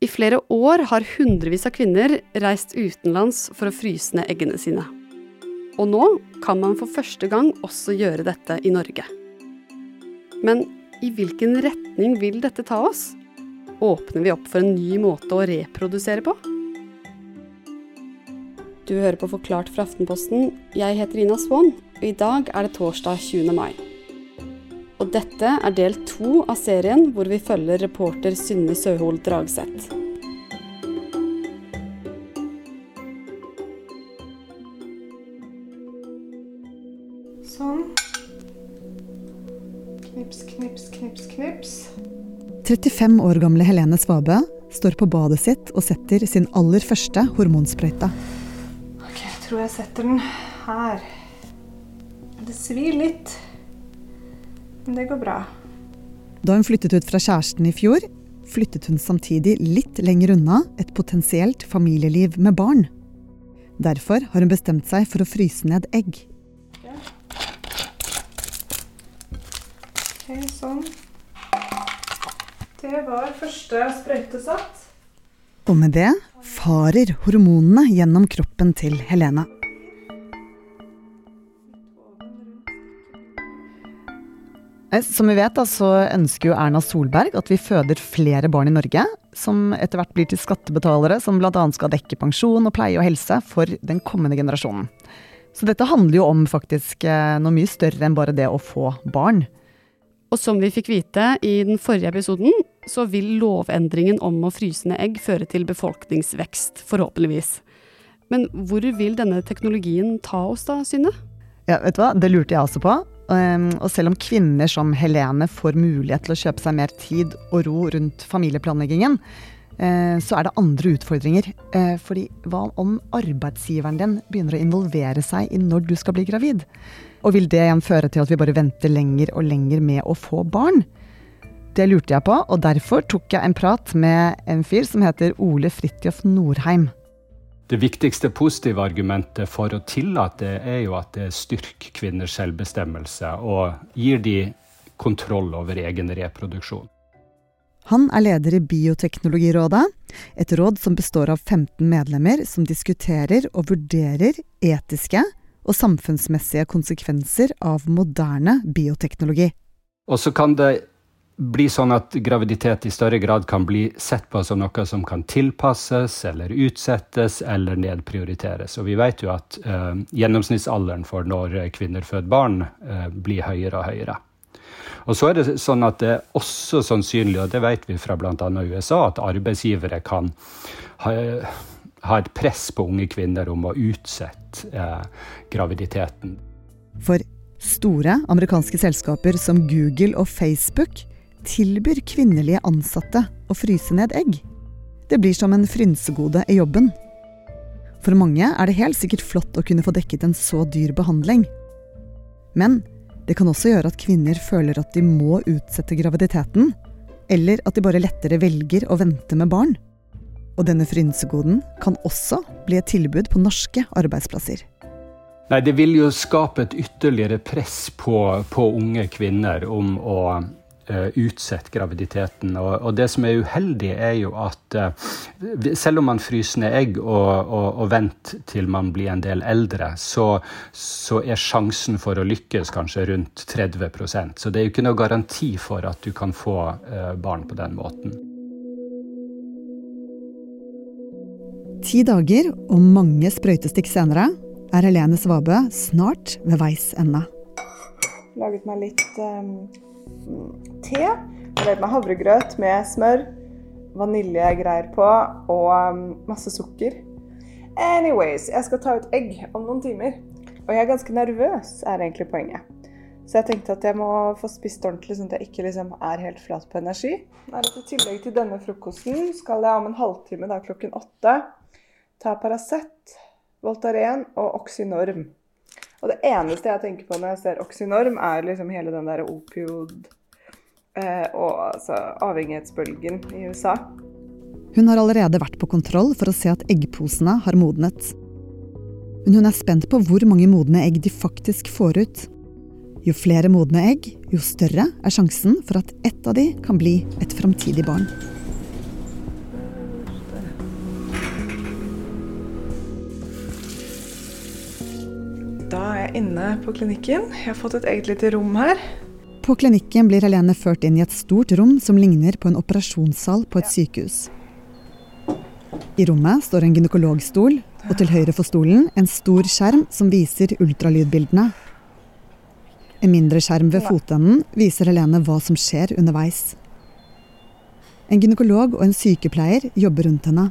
I flere år har hundrevis av kvinner reist utenlands for å fryse ned eggene sine. Og nå kan man for første gang også gjøre dette i Norge. Men i hvilken retning vil dette ta oss? Åpner vi opp for en ny måte å reprodusere på? Du hører på Forklart fra Aftenposten. Jeg heter Ina Swann, og i dag er det torsdag 20. mai. Og dette er del to av serien hvor vi følger reporter Synne Søhol Dragseth. Sånn. Knips, knips, knips, knips. 35 år gamle Helene Svabø står på badet sitt og setter sin aller første hormonsprøyte. Ok, jeg tror jeg setter den her. Det svir litt, det går bra. Da hun flyttet ut fra kjæresten i fjor, flyttet hun samtidig litt lenger unna et potensielt familieliv med barn. Derfor har hun bestemt seg for å fryse ned egg. Okay, sånn. Det var første sprøyte satt. Og med det farer hormonene gjennom kroppen til Helene. Som vi vet, så ønsker jo Erna Solberg at vi føder flere barn i Norge. Som etter hvert blir til skattebetalere, som bl.a. skal dekke pensjon og pleie og helse for den kommende generasjonen. Så dette handler jo om faktisk eh, noe mye større enn bare det å få barn. Og som vi fikk vite i den forrige episoden, så vil lovendringen om å fryse ned egg føre til befolkningsvekst, forhåpentligvis. Men hvor vil denne teknologien ta oss da, Synne? Ja, vet du hva? Det lurte jeg også på. Um, og selv om kvinner som Helene får mulighet til å kjøpe seg mer tid og ro rundt familieplanleggingen, eh, så er det andre utfordringer. Eh, fordi hva om arbeidsgiveren din begynner å involvere seg i når du skal bli gravid? Og vil det igjen føre til at vi bare venter lenger og lenger med å få barn? Det lurte jeg på, og derfor tok jeg en prat med en fyr som heter Ole Fridtjof Norheim. Det viktigste positive argumentet for å tillate det, er jo at det styrker kvinners selvbestemmelse og gir de kontroll over egen reproduksjon. Han er leder i Bioteknologirådet, et råd som består av 15 medlemmer som diskuterer og vurderer etiske og samfunnsmessige konsekvenser av moderne bioteknologi. Og så kan det bli sånn at graviditet i større grad kan bli sett på som noe som kan tilpasses eller utsettes eller nedprioriteres. Og vi vet jo at eh, gjennomsnittsalderen for når kvinner føder barn, eh, blir høyere og høyere. Og så er det sånn at det er også sannsynlig, og det vet vi fra bl.a. USA, at arbeidsgivere kan ha, ha et press på unge kvinner om å utsette eh, graviditeten. For store amerikanske selskaper som Google og Facebook tilbyr kvinnelige ansatte å fryse ned egg. Det blir som en frynsegode i jobben. For mange er det helt sikkert flott å kunne få dekket en så dyr behandling. Men det kan også gjøre at kvinner føler at de må utsette graviditeten, eller at de bare lettere velger å vente med barn. Og denne frynsegoden kan også bli et tilbud på norske arbeidsplasser. Nei, det vil jo skape et ytterligere press på, på unge kvinner om å utsette graviditeten. Og, og, det som er uheldig, er jo at uh, selv om man fryser ned egg og, og, og venter til man blir en del eldre, så, så, er sjansen for å lykkes kanskje rundt 30% Så det er jo ikke noe garanti for at du kan få uh, barn på den måten. Ti dager og mange sprøytestikk senere er Helene Svabø snart ved veis ende. Laget meg litt um, te. Meg havregrøt med smør, vaniljegreier på og um, masse sukker. Anyways, jeg skal ta ut egg om noen timer. Og jeg er ganske nervøs, er egentlig poenget. Så jeg tenkte at jeg må få spist ordentlig, sånn at jeg ikke liksom er helt flat på energi. I tillegg til denne frokosten skal jeg om en halvtime, da klokken åtte, ta Paracet, Voltaren og Oxynorm. Og det eneste jeg tenker på når jeg ser Oxynorm, er liksom hele den der opiod eh, Eh, og altså, avhengighetsbølgen i USA. Hun har allerede vært på kontroll for å se at eggposene har modnet. Men hun er spent på hvor mange modne egg de faktisk får ut. Jo flere modne egg, jo større er sjansen for at ett av de kan bli et framtidig barn. Da er jeg inne på klinikken. Jeg har fått et eget lite rom her. På klinikken blir Helene ført inn i et stort rom som ligner på en operasjonssal på et sykehus. I rommet står en gynekologstol, og til høyre for stolen en stor skjerm som viser ultralydbildene. En mindre skjerm ved fotenden viser Helene hva som skjer underveis. En gynekolog og en sykepleier jobber rundt henne.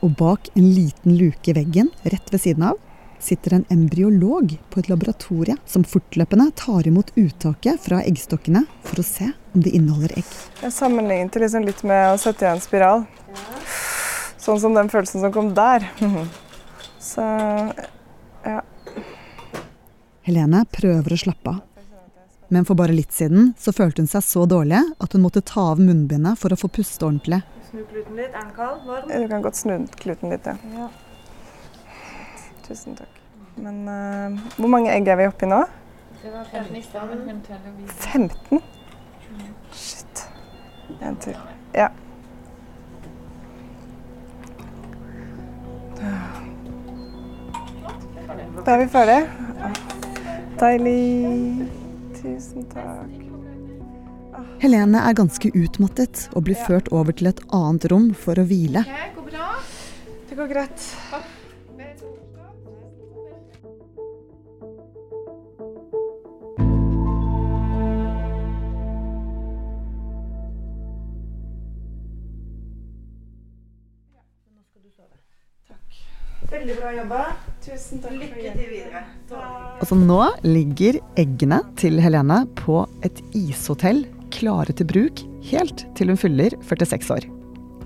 Og bak en liten luke i veggen rett ved siden av sitter en embryolog på et laboratorie som fortløpende tar imot uttaket fra eggstokkene for å se om de inneholder egg. Jeg sammenlignet liksom litt med å sette i en spiral. Sånn som den følelsen som kom der. Så ja. Helene prøver å slappe av. Men for bare litt siden så følte hun seg så dårlig at hun måtte ta av munnbindet for å få puste ordentlig. Snu kluten litt. Er den kald? Varm? Du kan godt snu kluten litt, ja. Tusen takk. Men uh, hvor mange egg er vi oppi nå? Det var 15. 15? Shit. En til. Ja. Da er vi ferdige. Deilig. Tusen takk. Helene er ganske utmattet og blir ført over til et annet rom for å hvile. Okay, går bra. Det går greit. Bra jobba. Tusen takk. Lykke til videre. Altså nå ligger eggene til Helene på et ishotell klare til bruk helt til hun fyller 46 år.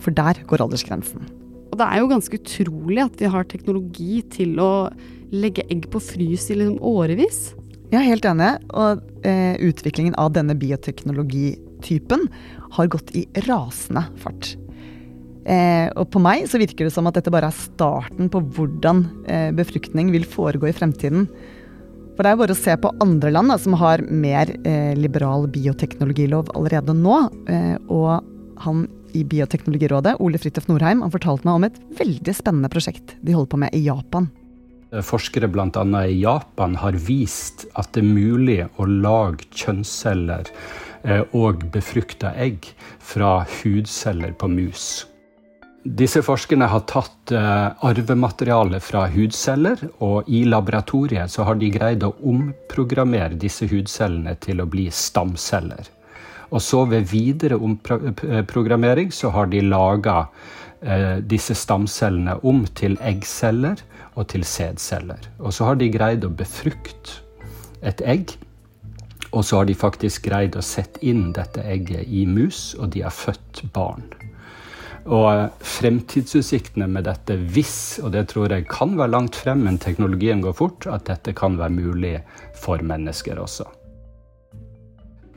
For der går aldersgrensen. Og det er jo ganske utrolig at vi har teknologi til å legge egg på frys i liksom årevis. Er helt enig, og eh, utviklingen av denne bioteknologitypen har gått i rasende fart. Eh, og på meg så virker det som at dette bare er starten på hvordan eh, befruktning vil foregå i fremtiden. For det er bare å se på andre land da, som har mer eh, liberal bioteknologilov allerede nå. Eh, og han i Bioteknologirådet, Ole Fridtjof Norheim, han fortalte meg om et veldig spennende prosjekt de holder på med i Japan. Forskere bl.a. i Japan har vist at det er mulig å lage kjønnsceller eh, og befrukta egg fra hudceller på mus. Disse forskerne har tatt uh, arvemateriale fra hudceller, og i laboratoriet så har de greid å omprogrammere disse hudcellene til å bli stamceller. Og så ved videre omprogrammering så har de laga uh, disse stamcellene om til eggceller og til sædceller. Og så har de greid å befrukte et egg. Og så har de faktisk greid å sette inn dette egget i mus, og de har født barn. Og fremtidsutsiktene med dette, hvis, og det tror jeg kan være langt frem, men teknologien går fort, at dette kan være mulig for mennesker også.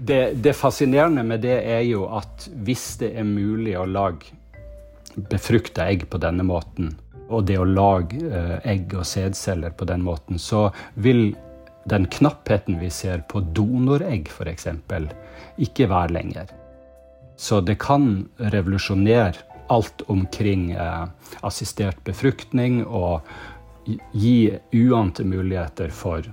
Det, det fascinerende med det er jo at hvis det er mulig å lage befrukta egg på denne måten, og det å lage eh, egg og sædceller på den måten, så vil den knappheten vi ser på donoregg f.eks., ikke være lenger. Så det kan revolusjonere alt omkring eh, assistert befruktning og gi uante muligheter for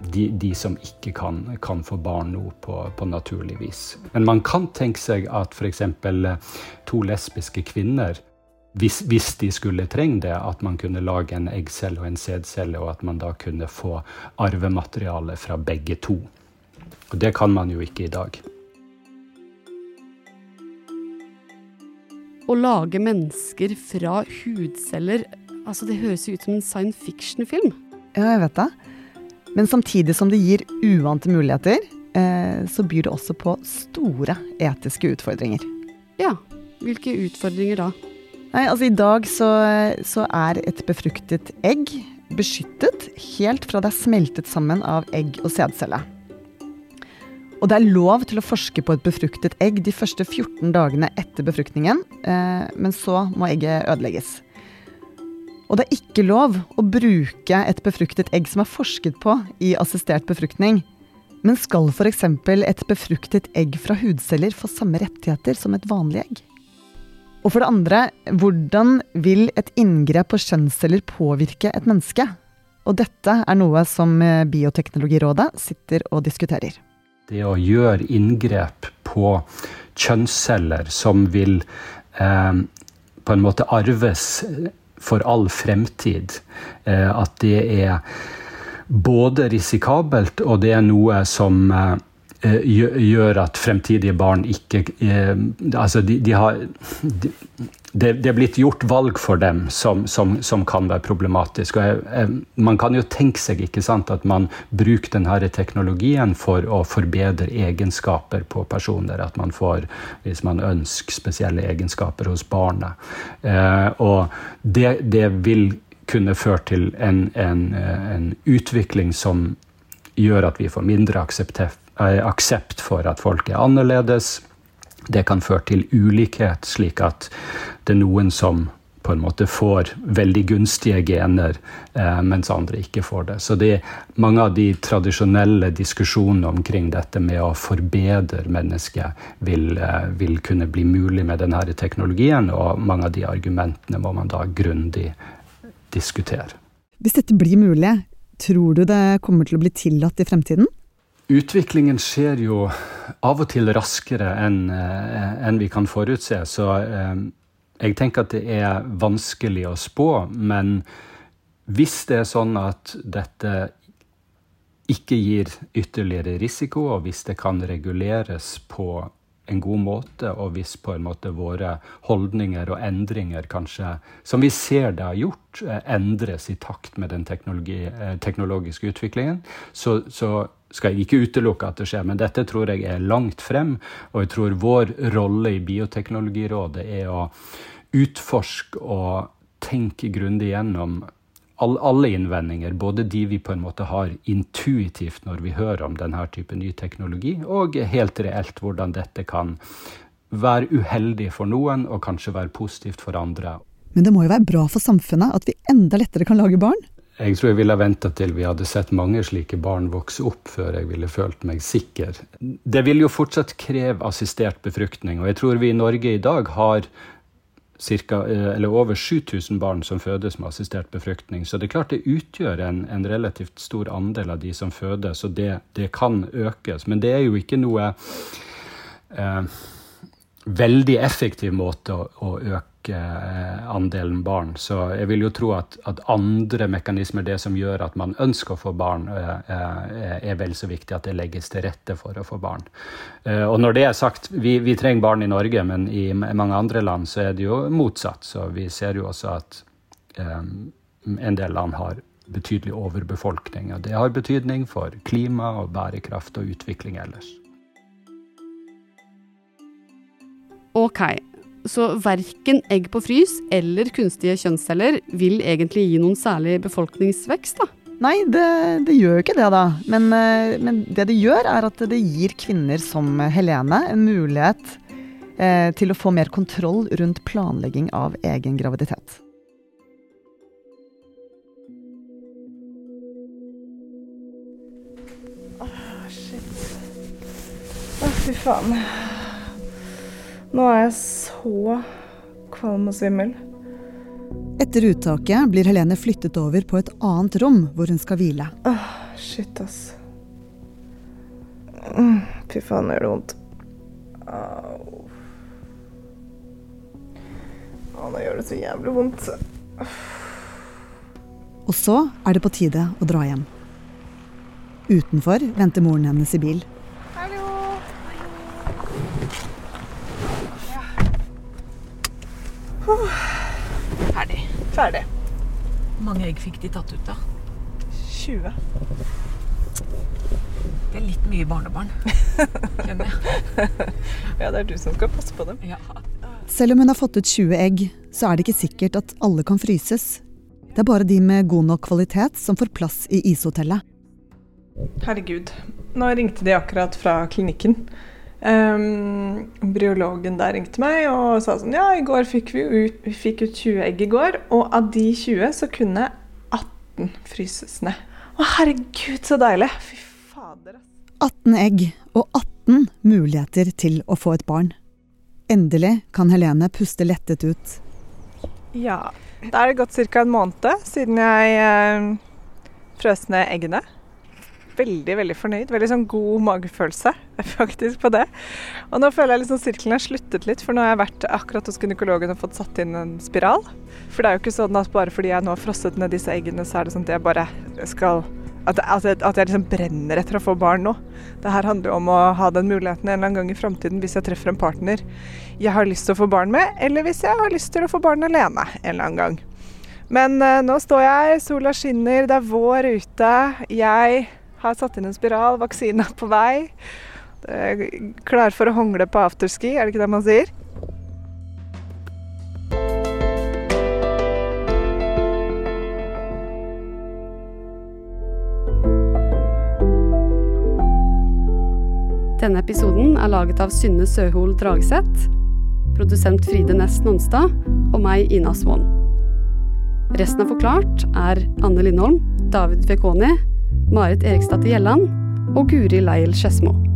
de, de som ikke kan, kan, få barn nå på, på, naturlig vis. Men man kan tenke seg at f.eks. Eh, to lesbiske kvinner hvis, hvis, de skulle trenge det, at man kunne lage en eggcelle og en sædcelle, og at man da kunne få arvemateriale fra begge to. Og det kan man jo ikke i dag. Å lage mennesker fra hudceller Altså, det høres jo ut som en science fiction-film. Ja, jeg vet det. Men samtidig som det gir uante muligheter, eh, så byr det også på store etiske utfordringer. Ja. Hvilke utfordringer da? Nei, altså I dag så, så er et befruktet egg beskyttet helt fra det er smeltet sammen av egg og sædcelle. Og det er lov til å forske på et befruktet egg de første 14 dagene etter befruktningen, eh, men så må egget ødelegges. Og det er ikke lov å bruke et befruktet egg som er forsket på i assistert befruktning. Men skal f.eks. et befruktet egg fra hudceller få samme rettigheter som et vanlig egg? Og for det andre, hvordan vil et inngrep på kjønnsceller påvirke et menneske? og dette er noe som eh, Bioteknologirådet sitter og diskuterer. Det å gjøre inngrep på kjønnsceller som vil eh, på en måte arves for all fremtid, eh, at det er både risikabelt og det er noe som eh, gjør at fremtidige barn ikke eh, Altså, de, de har de, det, er blitt gjort valg for dem som, som, som kan være problematisk. Jeg, jeg, man kan jo tenke seg sant, at man bruker denne teknologien for å forbedre egenskaper på personer. At man får, hvis man ønsker spesielle egenskaper hos barna. Eh, og det, det, vil kunne føre til en, en, en utvikling som gjør at vi får mindre akseptert aksept for at folk er annerledes. Det kan føre til ulikhet, slik at det er noen som på en måte får veldig gunstige gener, eh, mens andre ikke får det. Så det mange av de tradisjonelle diskusjonene omkring dette med å forbedre mennesket vil, eh, vil kunne bli mulig med denne teknologien, og mange av de argumentene må man da grundig diskutere. Hvis dette blir mulig, tror du det kommer til å bli tillatt i fremtiden? Utviklingen skjer jo av og til raskere enn eh, en vi kan forutse. Så eh, jeg tenker at det er vanskelig å spå. Men hvis det er sånn at dette ikke gir ytterligere risiko, og hvis det kan reguleres på en god måte, og hvis på en måte våre holdninger og endringer kanskje, som vi ser det har gjort, eh, endres i takt med den teknologiske utviklingen, så, så skal jeg ikke utelukke at det skjer, men dette tror jeg er langt frem. Og jeg tror vår rolle i Bioteknologirådet er å utforske og tenke grundig gjennom alle innvendinger, både de vi på en måte har intuitivt når vi hører om denne type ny teknologi, og helt reelt hvordan dette kan være uheldig for noen og kanskje være positivt for andre. Men det må jo være bra for samfunnet at vi enda lettere kan lage barn? Jeg tror jeg ville venta til vi hadde sett mange slike barn vokse opp, før jeg ville følt meg sikker. Det vil jo fortsatt kreve assistert befruktning, og jeg tror vi i Norge i dag har cirka, eh, over 7000 barn som fødes med assistert befruktning. Så det er klart det utgjør en, en relativt stor andel av de som fødes, og det, det kan økes. Men det er jo ikke noe eh, veldig effektiv måte å, å øke øke andelen barn. Så jeg vil jo tro at, at, andre mekanismer, det som gjør at man ønsker å få barn, eh, eh, er vel så viktig at det legges til rette for å få barn. Eh, og når det er sagt, vi, vi trenger barn i Norge, men i mange andre land så er det jo motsatt. Så vi ser jo også at en del land har betydelig overbefolkning. Og det har betydning for klima og bærekraft og utvikling ellers. Ok, så verken egg på frys eller kunstige kjønnsceller vil egentlig gi noen særlig befolkningsvekst, da. Nei, det, det gjør jo ikke det, da. Men, eh, men, det det gjør, er at det gir kvinner som Helene en mulighet eh, til å få mer kontroll rundt planlegging av egen graviditet. Åh, oh, shit. Å, oh, fy faen. Nå er jeg så kvalm og svimmel. Etter uttaket blir Helene flyttet over på et annet rom hvor hun skal hvile. Åh, shit, ass. Fy faen, gjør det vondt. Au. Å, nå gjør det så jævlig vondt. Og så er det på tide å dra hjem. Utenfor venter moren hennes i bil. Ferdig. Ferdig. Hvor mange egg fikk de tatt ut, da? 20. Det er litt mye barnebarn, kjenner jeg. ja, det er du som skal passe på dem. Ja. Selv om hun har fått ut 20 egg, så er det ikke sikkert at alle kan fryses. Det er bare de med god nok kvalitet som får plass i ishotellet. Herregud. Nå ringte de akkurat fra klinikken. Um, Bryologen der ringte meg og sa sånn Ja, i går fikk vi ut, vi fikk ut 20 egg i går, og av de 20 så kunne 18 fryses ned. Å, herregud, så deilig! Fy fader. 18 egg og 18 muligheter til å få et barn. Endelig kan Helene puste lettet ut. Ja. Da er det gått ca. en måned siden jeg eh, frøsne eggene. Veldig veldig fornøyd. Veldig sånn god magefølelse faktisk på det. Og nå føler jeg liksom sirkelen har sluttet litt, for nå har jeg vært akkurat hos gynekologen og fått satt inn en spiral. For det er jo ikke sånn at bare fordi jeg nå har frosset ned disse eggene, så er det sånn at jeg bare skal at, at, jeg, at jeg liksom brenner etter å få barn nå. Det her handler jo om å ha den muligheten en eller annen gang i framtiden hvis jeg treffer en partner jeg har lyst til å få barn med, eller hvis jeg har lyst til å få barn alene en eller annen gang. Men uh, nå står jeg, sola skinner, det er vår ute. Jeg har satt inn en spiral, vaksine er på vei. Klar for å hongle på afterski, er det ikke det man sier? Denne episoden er laget av Synne Søhol Dragseth, produsent Fride Næss Nonstad og meg, Ina Svaan. Resten av Forklart er Anne Lindholm, David Vekoni, Marit Erikstad Gjelland og Guri Leil Skedsmo.